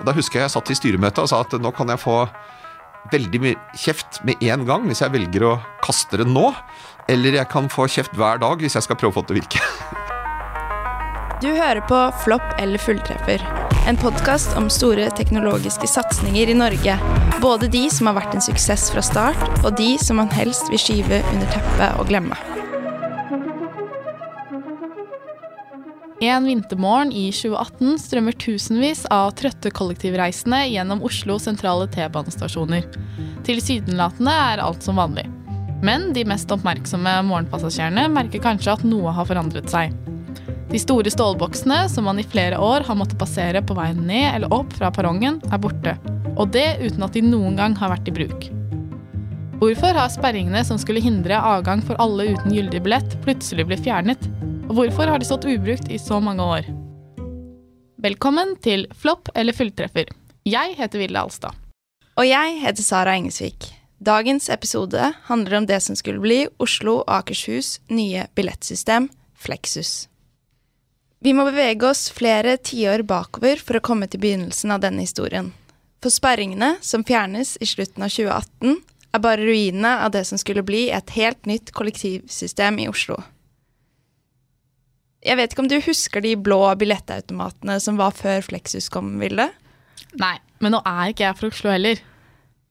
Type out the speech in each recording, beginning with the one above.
Og Da husker jeg jeg satt i styremøtet og sa at nå kan jeg få veldig mye kjeft med en gang hvis jeg velger å kaste det nå. Eller jeg kan få kjeft hver dag hvis jeg skal prøve å få det til å virke. Du hører på Flopp eller fulltreffer. En podkast om store teknologiske satsinger i Norge. Både de som har vært en suksess fra start, og de som man helst vil skyve under teppet og glemme. En vintermorgen i 2018 strømmer tusenvis av trøtte kollektivreisende gjennom Oslo sentrale T-banestasjoner. Tilsynelatende er alt som vanlig. Men de mest oppmerksomme morgenpassasjerene merker kanskje at noe har forandret seg. De store stålboksene som man i flere år har måttet passere på vei ned eller opp fra perrongen, er borte. Og det uten at de noen gang har vært i bruk. Hvorfor har sperringene som skulle hindre avgang for alle uten gyldig billett, plutselig blitt fjernet? Og hvorfor har de stått ubrukt i så mange år? Velkommen til Flopp eller fulltreffer. Jeg heter Ville Alstad. Og jeg heter Sara Engesvik. Dagens episode handler om det som skulle bli Oslo og Akershus nye billettsystem, Flexus. Vi må bevege oss flere tiår bakover for å komme til begynnelsen av denne historien. For sperringene, som fjernes i slutten av 2018, er bare ruinene av det som skulle bli et helt nytt kollektivsystem i Oslo. Jeg vet ikke om du husker de blå billettautomatene som var før Flexus kom, Vilde? Nei, men nå er ikke jeg fra Oslo heller.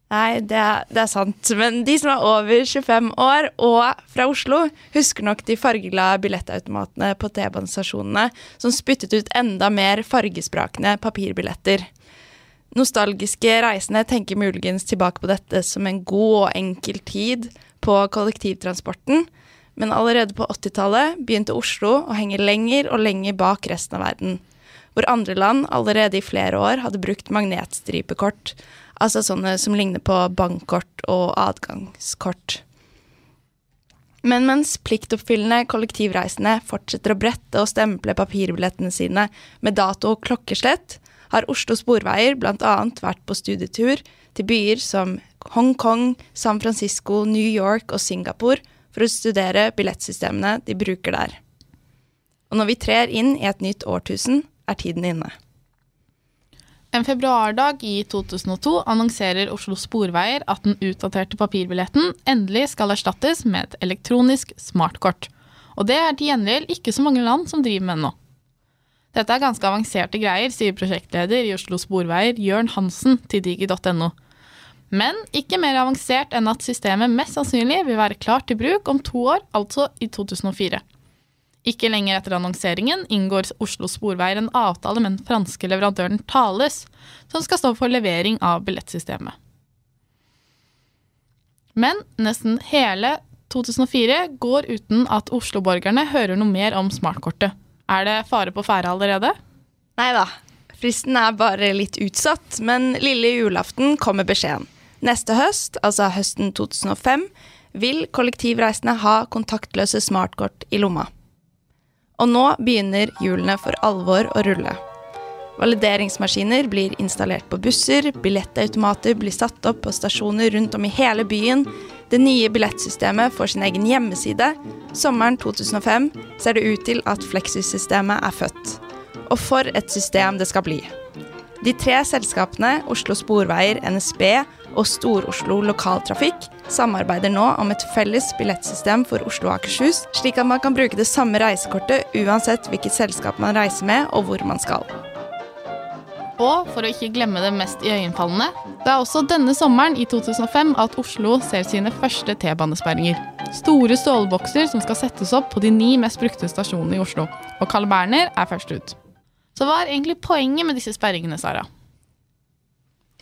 Nei, det er, det er, sant. Men de som er over 25 år og fra Oslo, husker nok de fargeglade billettautomatene på T-banestasjonene som spyttet ut enda mer fargesprakende papirbilletter. Nostalgiske reisende tenker muligens tilbake på dette som en god og enkel tid på kollektivtransporten, men allerede på 80-tallet begynte Oslo å henge lenger og lenger bak resten av verden, hvor andre land allerede i flere år hadde brukt magnetstripekort, altså sånne som ligner på bankkort og adgangskort. Men mens pliktoppfyllende kollektivreisende fortsetter å brette og stemple papirbillettene sine med dato og klokkeslett, har Oslo Sporveier bl.a. vært på studietur til byer som Hongkong, San Francisco, New York og Singapore for å studere billettsystemene de bruker der. Og når vi trer inn i et nytt årtusen, er tiden inne. En februardag i 2002 annonserer Oslo Sporveier at den utdaterte papirbilletten endelig skal erstattes med et elektronisk smartkort. Og det er til gjengjeld ikke så mange land som driver med det nå. Dette er ganske avanserte greier, sier prosjektleder i Oslo Sporveier Jørn Hansen til digi.no. Men ikke mer avansert enn at systemet mest sannsynlig vil være klart til bruk om to år, altså i 2004. Ikke lenger etter annonseringen inngår Oslo Sporveier en avtale med den franske leverandøren Thales, som skal stå for levering av billettsystemet. Men nesten hele 2004 går uten at Oslo-borgerne hører noe mer om smartkortet. Er det fare på ferde allerede? Nei da. Fristen er bare litt utsatt, men lille julaften kommer beskjeden. Neste høst, altså høsten 2005, vil kollektivreisende ha kontaktløse smartkort i lomma. Og nå begynner hjulene for alvor å rulle. Valideringsmaskiner blir installert på busser, billettautomater blir satt opp på stasjoner rundt om i hele byen, det nye billettsystemet får sin egen hjemmeside. Sommeren 2005 ser det ut til at Flexus-systemet er født. Og for et system det skal bli. De tre selskapene Oslo Sporveier, NSB og Stor-Oslo Lokaltrafikk samarbeider nå om et felles billettsystem for Oslo og Akershus, slik at man kan bruke det samme reisekortet uansett hvilket selskap man reiser med og hvor man skal. Og for å ikke glemme det mest iøynefallende, det er også denne sommeren i 2005 at Oslo ser sine første T-banesperringer. Store stålbokser som skal settes opp på de ni mest brukte stasjonene i Oslo. Og Carl Berner er først ut. Så hva er egentlig poenget med disse sperringene, Sara?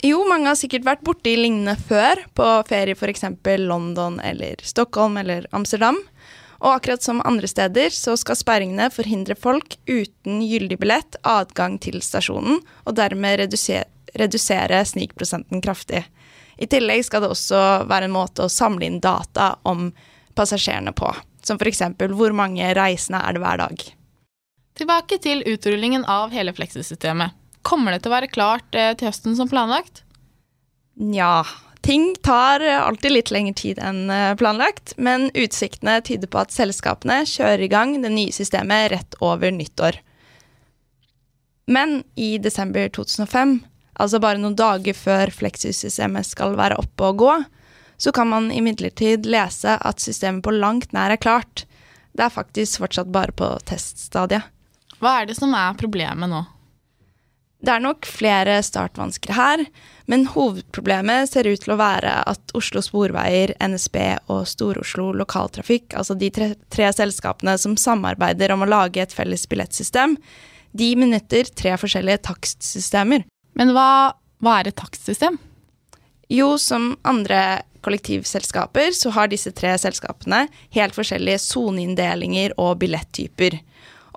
Jo, mange har sikkert vært borti lignende før, på ferie f.eks. London eller Stockholm eller Amsterdam. Og akkurat som andre steder så skal sperringene forhindre folk uten gyldig billett adgang til stasjonen, og dermed redusere, redusere snikprosenten kraftig. I tillegg skal det også være en måte å samle inn data om passasjerene på. Som f.eks. hvor mange reisende er det hver dag. Tilbake til utrullingen av hele Flexus-systemet. Kommer det til å være klart eh, til høsten som planlagt? Nja, Ting tar alltid litt lengre tid enn eh, planlagt, men utsiktene tyder på at selskapene kjører i gang det nye systemet rett over nyttår. Men i desember 2005, altså bare noen dager før Flexus-systemet skal være oppe og gå, så kan man imidlertid lese at systemet på langt nær er klart. Det er faktisk fortsatt bare på teststadiet. Hva er det som er problemet nå? Det er nok flere startvansker her, men hovedproblemet ser ut til å være at Oslo Sporveier, NSB og Stor-Oslo Lokaltrafikk, altså de tre, tre, selskapene som samarbeider om å lage et felles billettsystem, de benytter tre forskjellige takstsystemer. Men hva, hva er et takstsystem? Jo, som andre kollektivselskaper så har disse tre selskapene helt forskjellige soneinndelinger og billettyper.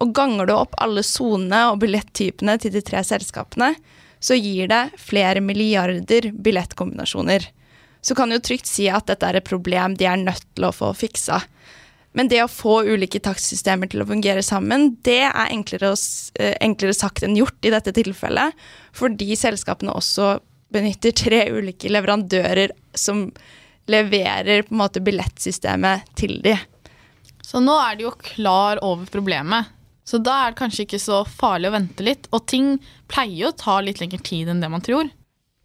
Og ganger du opp alle sonene og billettypene til de tre selskapene, så gir det flere milliarder billettkombinasjoner. Så kan du trygt si at dette er et problem de er nødt til å få fiksa. Men det å få ulike takstsystemer til å fungere sammen, det er enklere, eh, enklere sagt enn gjort i dette tilfellet. Fordi selskapene også benytter tre ulike leverandører som leverer på en måte billettsystemet til de. Så nå er de jo klar over problemet. Så da er det kanskje ikke så farlig å vente litt. Og ting pleier jo å ta litt lengre tid enn det man tror.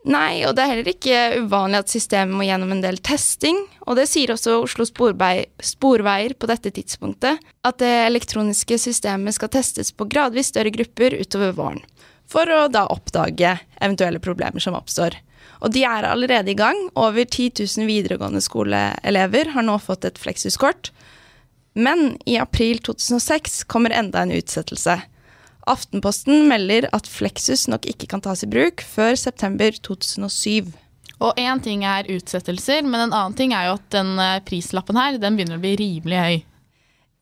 Nei, og det er heller ikke uvanlig at systemet må gjennom en del testing. Og det sier også Oslo Sporveier på dette tidspunktet, at det elektroniske systemet skal testes på gradvis større grupper utover våren. For å da oppdage eventuelle problemer som oppstår. Og de er allerede i gang. Over 10 000 videregående skoleelever har nå fått et Flexus-kort. Men i april 2006 kommer enda en utsettelse. Aftenposten melder at Flexus nok ikke kan tas i bruk før september 2007. Og én ting er utsettelser, men en annen ting er jo at den eh, prislappen her den begynner å bli rimelig høy.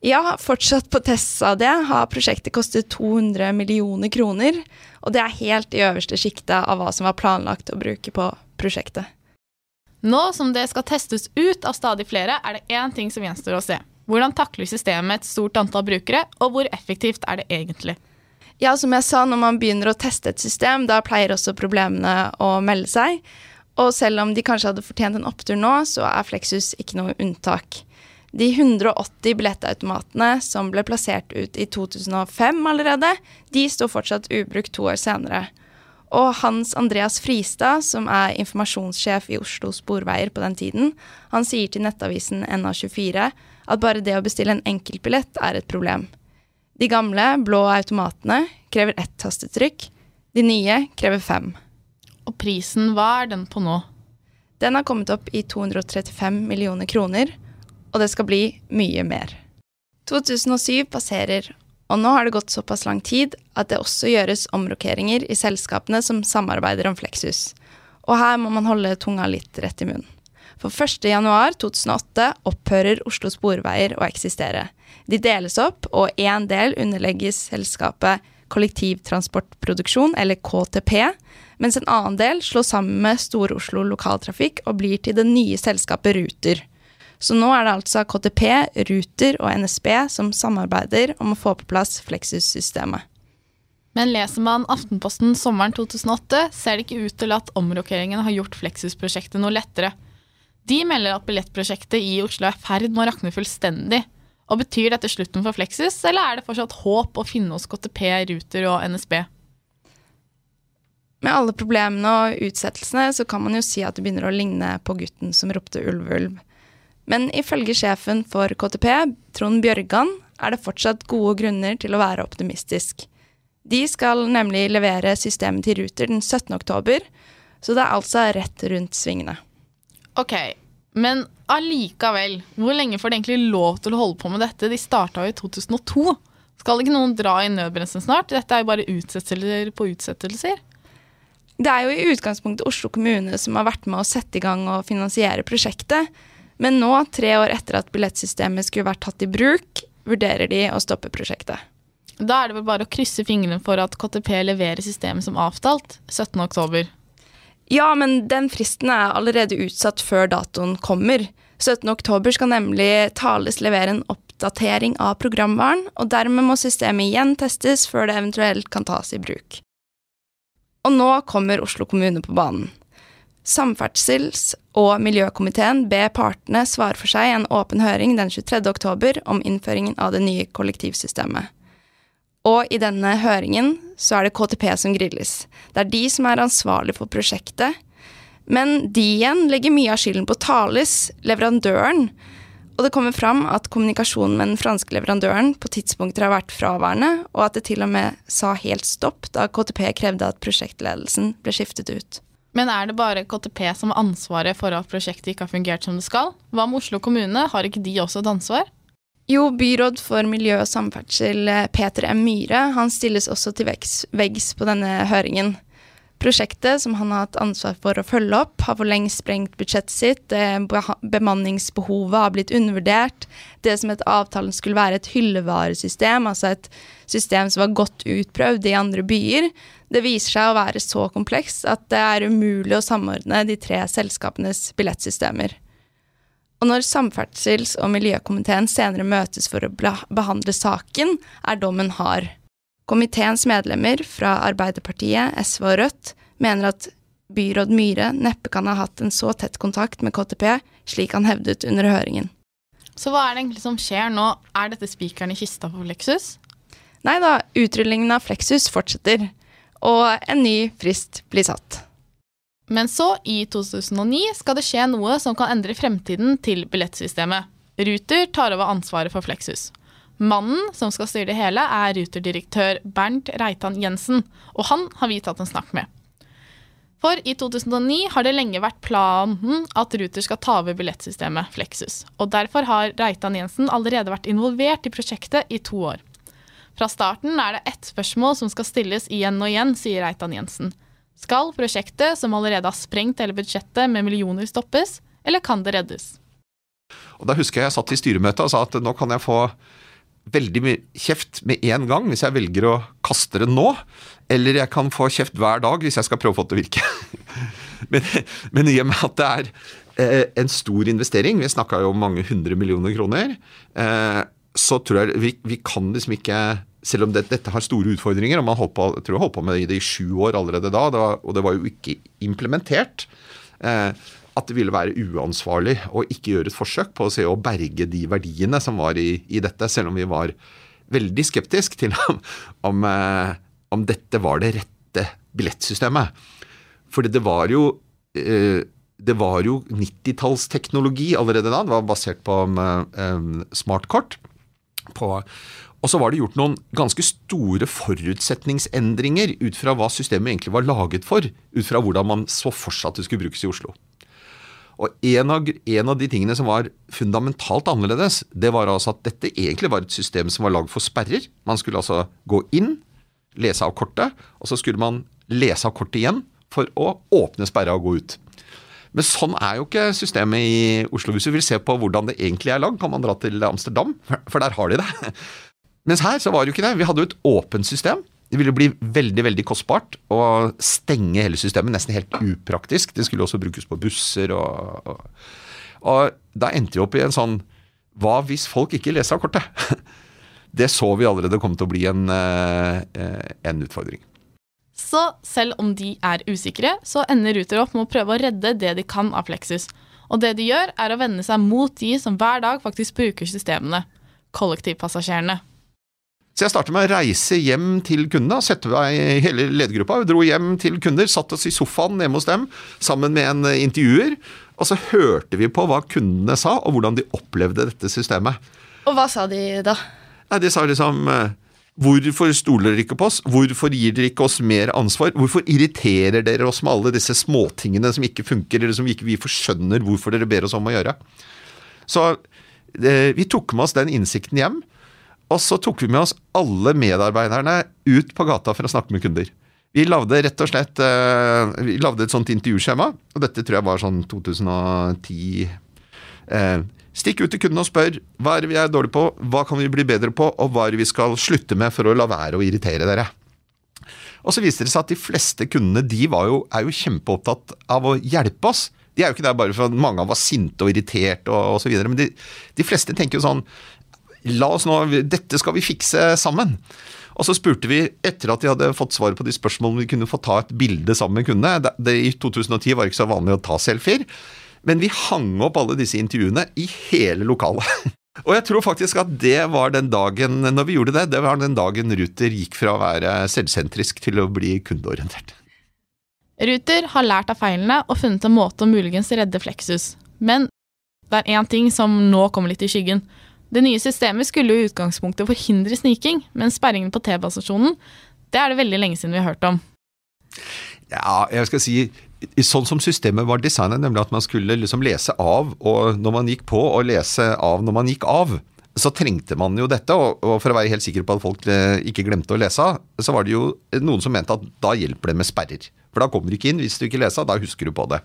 Ja, fortsatt på teststadiet har prosjektet kostet 200 millioner kroner. Og det er helt i øverste sjiktet av hva som var planlagt å bruke på prosjektet. Nå som det skal testes ut av stadig flere, er det én ting som gjenstår å se. Hvordan takler systemet et stort antall brukere, og hvor effektivt er det egentlig? Ja, som jeg sa, når man begynner å teste et system, da pleier også problemene å melde seg. Og selv om de kanskje hadde fortjent en opptur nå, så er Flexus ikke noe unntak. De 180 billettautomatene som ble plassert ut i 2005 allerede, de står fortsatt ubrukt to år senere. Og Hans Andreas Fristad, som er informasjonssjef i Oslo Sporveier på den tiden, han sier til nettavisen NA24 at bare det å bestille en enkeltbillett er et problem. De gamle, blå automatene krever ett tastetrykk. De nye krever fem. Og prisen, hva er den på nå? Den har kommet opp i 235 millioner kroner, og det skal bli mye mer. 2007 passerer, og nå har det gått såpass lang tid at det også gjøres omrokeringer i selskapene som samarbeider om Flexhus. Og her må man holde tunga litt rett i munnen. For 1.1.2008 opphører Oslo Sporveier å eksistere. De deles opp, og én del underlegges selskapet Kollektivtransportproduksjon, eller KTP, mens en annen del slås sammen med Stor-Oslo Lokaltrafikk og blir til det nye selskapet Ruter. Så nå er det altså KTP, Ruter og NSB som samarbeider om å få på plass Flexus-systemet. Men leser man Aftenposten sommeren 2008, ser det ikke ut til at omrokeringen har gjort Flexus-prosjektet noe lettere. De melder at billettprosjektet i Oslo er i ferd med å rakne fullstendig. Og Betyr dette slutten for Flexus, eller er det fortsatt håp å finne hos KTP, Ruter og NSB? Med alle problemene og utsettelsene så kan man jo si at det begynner å ligne på gutten som ropte ulv, ulv. Men ifølge sjefen for KTP, Trond Bjørgan, er det fortsatt gode grunner til å være optimistisk. De skal nemlig levere systemet til Ruter den 17. oktober, så det er altså rett rundt svingene. Ok, men allikevel, hvor lenge får de egentlig lov til å holde på med dette? De starta jo i 2002. Skal ikke noen dra i nødbremsen snart? Dette er jo bare utsettelser på utsettelser. Det er jo i utgangspunktet Oslo kommune som har vært med å sette i gang og finansiere prosjektet. Men nå, tre år etter at billettsystemet skulle vært tatt i bruk, vurderer de å stoppe prosjektet. Da er det vel bare å krysse fingrene for at KTP leverer systemet som avtalt 17.10. Ja, men den fristen er allerede utsatt før datoen kommer. 17.10 skal nemlig Thales levere en oppdatering av programvaren, og dermed må systemet igjen testes før det eventuelt kan tas i bruk. Og nå kommer Oslo kommune på banen. Samferdsels- og miljøkomiteen ber partene svare for seg en åpen høring den 23. oktober om innføringen av det nye kollektivsystemet. Og i denne høringen så er det KTP som grilles. Det er de som er ansvarlig for prosjektet. Men de igjen legger mye av skylden på Thales, leverandøren. Og det kommer fram at kommunikasjonen med den franske leverandøren på tidspunkter har vært fraværende, og at det til og med sa helt stopp da KTP krevde at prosjektledelsen ble skiftet ut. Men er det bare KTP som har ansvaret for at prosjektet ikke har fungert som det skal? Hva med Oslo kommune, har ikke de også et ansvar? Jo, byråd for miljø og samferdsel Peter M. Myhre han stilles også til veggs på denne høringen. Prosjektet, som han har hatt ansvar for å følge opp, har for lengst sprengt budsjettet sitt. Bemanningsbehovet har blitt undervurdert. Det som etter avtalen skulle være et hyllevaresystem, altså et system som var godt utprøvd i andre byer, det viser seg å være så komplekst at det er umulig å samordne de tre selskapenes billettsystemer. Og når Samferdsels- og miljøkomiteen senere møtes for å behandle saken, er dommen hard. Komiteens medlemmer fra Arbeiderpartiet, SV og Rødt mener at byråd Myhre neppe kan ha hatt en så tett kontakt med KTP, slik han hevdet under høringen. Så hva er det egentlig som skjer nå? Er dette spikeren i kista for Flexus? Nei da, utrullingen av Flexus fortsetter, og en ny frist blir satt. Men så, i 2009, skal det skje noe som kan endre fremtiden til billettsystemet. Ruter tar over ansvaret for Flexus. Mannen som skal styre det hele, er Ruter-direktør Bernt Reitan Jensen, og han har vi tatt en snakk med. For i 2009 har det lenge vært planen at Ruter skal ta over billettsystemet Flexus, og derfor har Reitan Jensen allerede vært involvert i prosjektet i to år. Fra starten er det ett spørsmål som skal stilles igjen og igjen, sier Reitan Jensen. Skal prosjektet, som allerede har sprengt hele budsjettet med millioner, stoppes, eller kan det reddes? Og Da husker jeg jeg satt i styremøtet og sa at nå kan jeg få veldig mye kjeft med en gang hvis jeg velger å kaste det nå. Eller jeg kan få kjeft hver dag hvis jeg skal prøve å få det til å virke. men, men i og med at det er eh, en stor investering, vi snakka jo om mange hundre millioner kroner, eh, så tror jeg vi, vi, kan liksom ikke selv om det, dette har store utfordringer, og man holdt på, tror jeg holdt på med det i sju år allerede da, det var, og det var jo ikke implementert. Eh, at det ville være uansvarlig å ikke gjøre et forsøk på å se å berge de verdiene som var i, i dette, selv om vi var veldig skeptisk til om, om, eh, om dette var det rette billettsystemet. Fordi det var jo eh, det var jo 90-tallsteknologi allerede da. Det var basert på um, smartkort. På, og så var det gjort noen ganske store forutsetningsendringer ut fra hva systemet egentlig var laget for. Ut fra hvordan man så for seg at det skulle brukes i Oslo. Og en av, en av, de tingene som var fundamentalt annerledes, det var altså at dette egentlig var et system som var lagd for sperrer. Man skulle altså gå inn, lese av kortet, og så skulle man lese av kortet igjen for å åpne sperra og gå ut. Men sånn er jo ikke systemet i Oslo. Hvis du vil se på hvordan det egentlig er lagd, kan man dra til Amsterdam, for der har de det. Mens her så var det jo ikke det. Vi hadde jo et åpent system. Det ville bli veldig veldig kostbart å stenge hele systemet. Nesten helt upraktisk. Det skulle også brukes på busser og, og, og da endte vi opp i en sånn Hva hvis folk ikke leser av kortet? Det så vi allerede kom til å bli en, eh, en utfordring. Så selv om de er usikre, så ender Ruter opp med å prøve å redde det de kan av Flexus. Og det de gjør, er å vende seg mot de som hver dag faktisk bruker systemene. Kollektivpassasjerene. Så jeg startet med å reise hjem til kundene. Sette meg i hele ledergruppa. Vi dro hjem til kunder, satt oss i sofaen hjemme hos dem sammen med en intervjuer. Og så hørte vi på hva kundene sa, og hvordan de opplevde dette systemet. Og hva sa de da? Nei, De sa liksom Hvorfor stoler dere ikke på oss? Hvorfor gir dere ikke oss mer ansvar? Hvorfor irriterer dere oss med alle disse småtingene som ikke funker, eller som vi ikke forskjønner hvorfor dere ber oss om å gjøre? Så eh, vi tok med oss den innsikten hjem. Og så tok vi med oss alle medarbeiderne ut på gata for å snakke med kunder. Vi lagde rett og slett uh, vi lavde et sånt intervjuskjema, og dette tror jeg var sånn 2010. Uh, eh, stikk ut til kunden og spør hva er det vi er dårlige på, hva kan vi bli bedre på, og hva er det vi skal slutte med for å la være å irritere dere. Og så viste det seg at de fleste kundene de jo, er jo kjempeopptatt av å hjelpe oss. De er jo ikke der bare for at mange av oss var sinte og irriterte og osv., men de, de fleste tenker jo sånn La oss nå, Dette skal vi fikse sammen. Og så spurte vi, etter at de hadde fått svar på de spørsmålene, om vi kunne få ta et bilde sammen med kundene. Det, I 2010 var det ikke så vanlig å ta selfier. Men vi hang opp alle disse intervjuene i hele lokalet. Og jeg tror faktisk at det var den dagen når vi gjorde det, det var den dagen Ruter gikk fra å være selvsentrisk til å bli kundeorientert. Ruter har lært av feilene og funnet en måte å muligens redde Flexus. Men det er én ting som nå kommer litt i skyggen. Det nye systemet skulle i utgangspunktet forhindre sniking, men sperringen på T-banestasjonen, det er det veldig lenge siden vi har hørt om. Ja, jeg skal si Sånn som systemet var designet, nemlig at man skulle liksom lese av og når man gikk på, og lese av når man gikk av, så trengte man jo dette. Og, og for å være helt sikker på at folk eh, ikke glemte å lese av, så var det jo noen som mente at da hjelper det med sperrer. For da kommer du ikke inn hvis du ikke leser av, da husker du på det.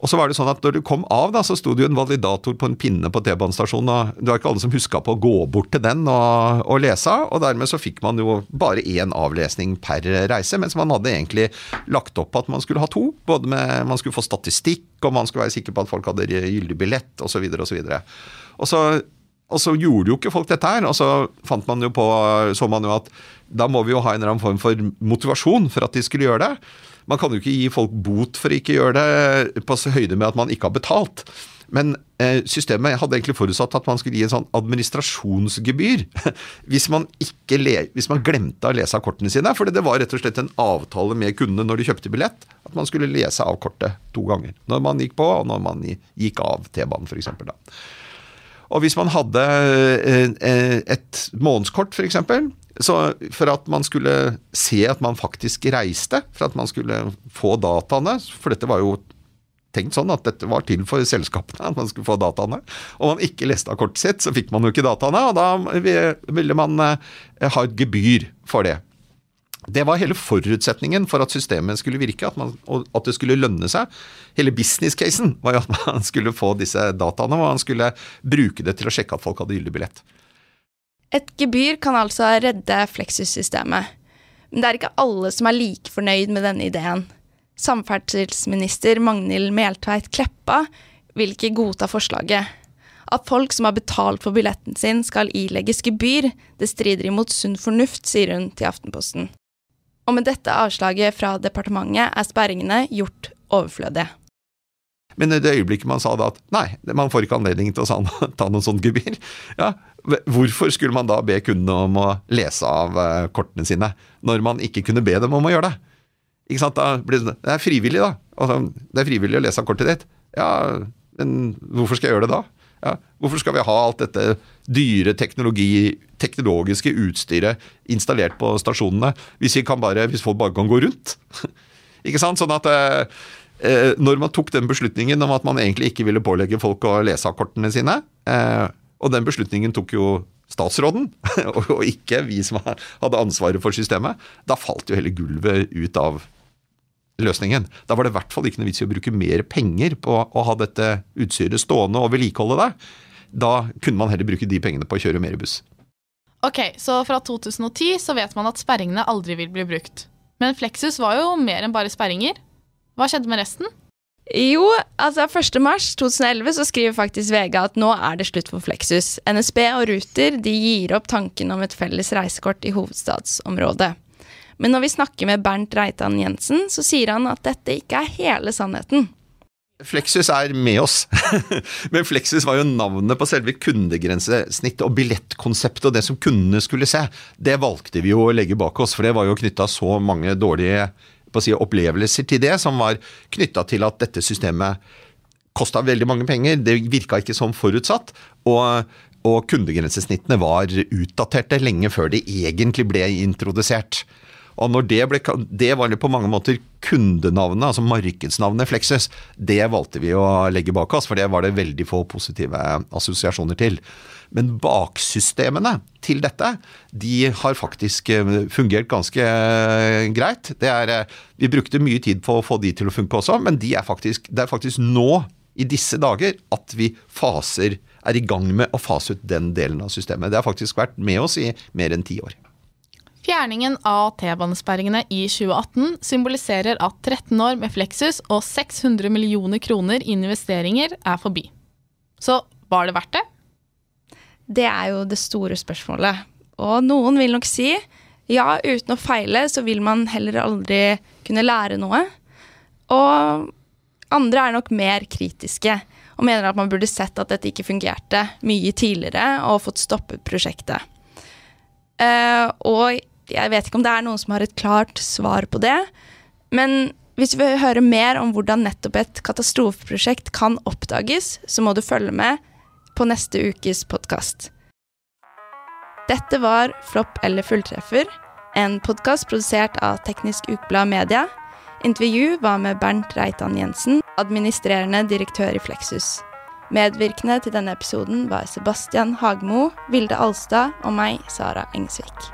Og så var det sånn at Når du kom av, da, så sto det jo en validator på en pinne på T-banestasjonen. og Det var ikke alle som huska på å gå bort til den og, og lese. og Dermed så fikk man jo bare én avlesning per reise, mens man hadde egentlig lagt opp at man skulle ha to. Både med Man skulle få statistikk, og man skulle være sikker på at folk hadde gyldig billett osv. Videre, og, så og så gjorde jo ikke folk dette her. Og så fant man jo på, så man jo at da må vi jo ha en eller annen form for motivasjon for at de skulle gjøre det. Man kan jo ikke gi folk bot for å ikke gjøre det på høyde med at man ikke har betalt. Men eh, systemet hadde egentlig forutsatt at man skulle gi en sånn administrasjonsgebyr hvis man, le, hvis man glemte å lese av kortene sine. For det var rett og slett en avtale med kundene når de kjøpte billett, at man skulle lese av kortet to ganger. Når man gikk på, og når man gikk av T-banen, f.eks. Og hvis man hadde eh, eh, et månedskort, f.eks., så for at man skulle se at man faktisk reiste, for at man skulle få dataene For dette var jo tenkt sånn at dette var til for selskapene, at man skulle få dataene. Og man ikke leste av kortet sitt, så fikk man jo ikke dataene, og da ville man eh, ha et gebyr for det. Det var hele forutsetningen for at systemet skulle virke, at, man, at det skulle lønne seg. Hele business-casen var jo at man skulle få disse dataene, og man skulle bruke det til å sjekke at folk hadde gyldig billett. Et gebyr kan altså redde Flexus-systemet. Men det er ikke alle som er like fornøyd med denne ideen. Samferdselsminister Magnhild Meltveit Kleppa vil ikke godta forslaget. At folk som har betalt for billetten sin skal ilegges gebyr, det strider imot sunn fornuft, sier hun til Aftenposten. Og med dette avslaget fra departementet er sperringene gjort overflødige. Men i det øyeblikket man sa da at nei, man får ikke anledning til å ta noen sånn gebyr, ja, hvorfor skulle man da be kundene om å lese av eh, kortene sine, når man ikke kunne be dem om å gjøre det? Ikke sant? Da blir det, det er frivillig, da. Altså, det er frivillig å lese av kortet ditt. Ja, men hvorfor skal jeg gjøre det da? Ja, hvorfor skal vi ha alt dette dyre teknologiske utstyret installert på stasjonene, hvis, bare, hvis folk bare kan gå rundt? ikke sant? Sånn at eh, Eh, når man tok den beslutningen om at man egentlig ikke ville pålegge folk å lese av kortene sine, eh, og den beslutningen tok jo statsråden, og ikke vi som hadde ansvaret for systemet, da falt jo hele gulvet ut av løsningen. Da var det i hvert fall ikke noe vits i å bruke mer penger på å ha dette utstyret stående og vedlikeholde det. Da kunne man heller bruke de pengene på å kjøre mer buss. Ok, Så fra 2010 så vet man at sperringene aldri vil bli brukt. Men Flexus var jo mer enn bare sperringer. Hva skjedde med resten? Jo, altså 1.3.2011 så skriver faktisk VG at nå er det slutt for Flexus. NSB og Ruter de gir opp tanken om et felles reisekort i hovedstadsområdet. Men når vi snakker med Bernt Reitan Jensen, så sier han at dette ikke er hele sannheten. Flexus er med oss, men Flexus var jo navnet på selve kundegrensesnittet og billettkonseptet og det som kundene skulle se. Det valgte vi jo å legge bak oss, for det var jo knytta så mange dårlige si, opplevelser til det, som var knytta til at dette systemet kosta veldig mange penger. Det virka ikke som forutsatt. og og kundegrensesnittene var utdaterte lenge før de egentlig ble introdusert. Og når det, ble, det var på mange måter kundenavnet, altså markedsnavnet Flexus. Det valgte vi å legge bak oss, for det var det veldig få positive assosiasjoner til. Men baksystemene til dette, de har faktisk eh, fungert ganske eh, greit. Er, eh, vi brukte mye tid på å få de til å funke også, men de er faktisk, det er faktisk nå, i disse dager, at vi faser, er i gang med å fase ut den delen av systemet. Det har faktisk vært med oss i mer enn ti år. Fjerningen av T-banesperringene i 2018 symboliserer at 13 år med Flexus og 600 millioner kroner i investeringer er forbi. Så var det verdt det? Det er jo det store spørsmålet. Og noen vil nok si ja, uten å feile så vil man heller aldri kunne lære noe. Og andre er nok mer kritiske. og mener at man burde sett at dette ikke fungerte mye tidligere, og fått stoppet prosjektet. Uh, og jeg vet ikke om det er noen som har et klart svar på det, men hvis vi vil høre mer om hvordan nettopp et katastrofeprosjekt kan oppdages, så må du følge med på neste ukes podkast. Dette var Flopp eller fulltreffer, en podkast produsert av Teknisk Ukeblad Media. Intervju var med Bernt Reitan Jensen, administrerende direktør i Flexus. Medvirkende til denne episoden var Sebastian Hagmo, Vilde Alstad og meg, Sara Engsvik.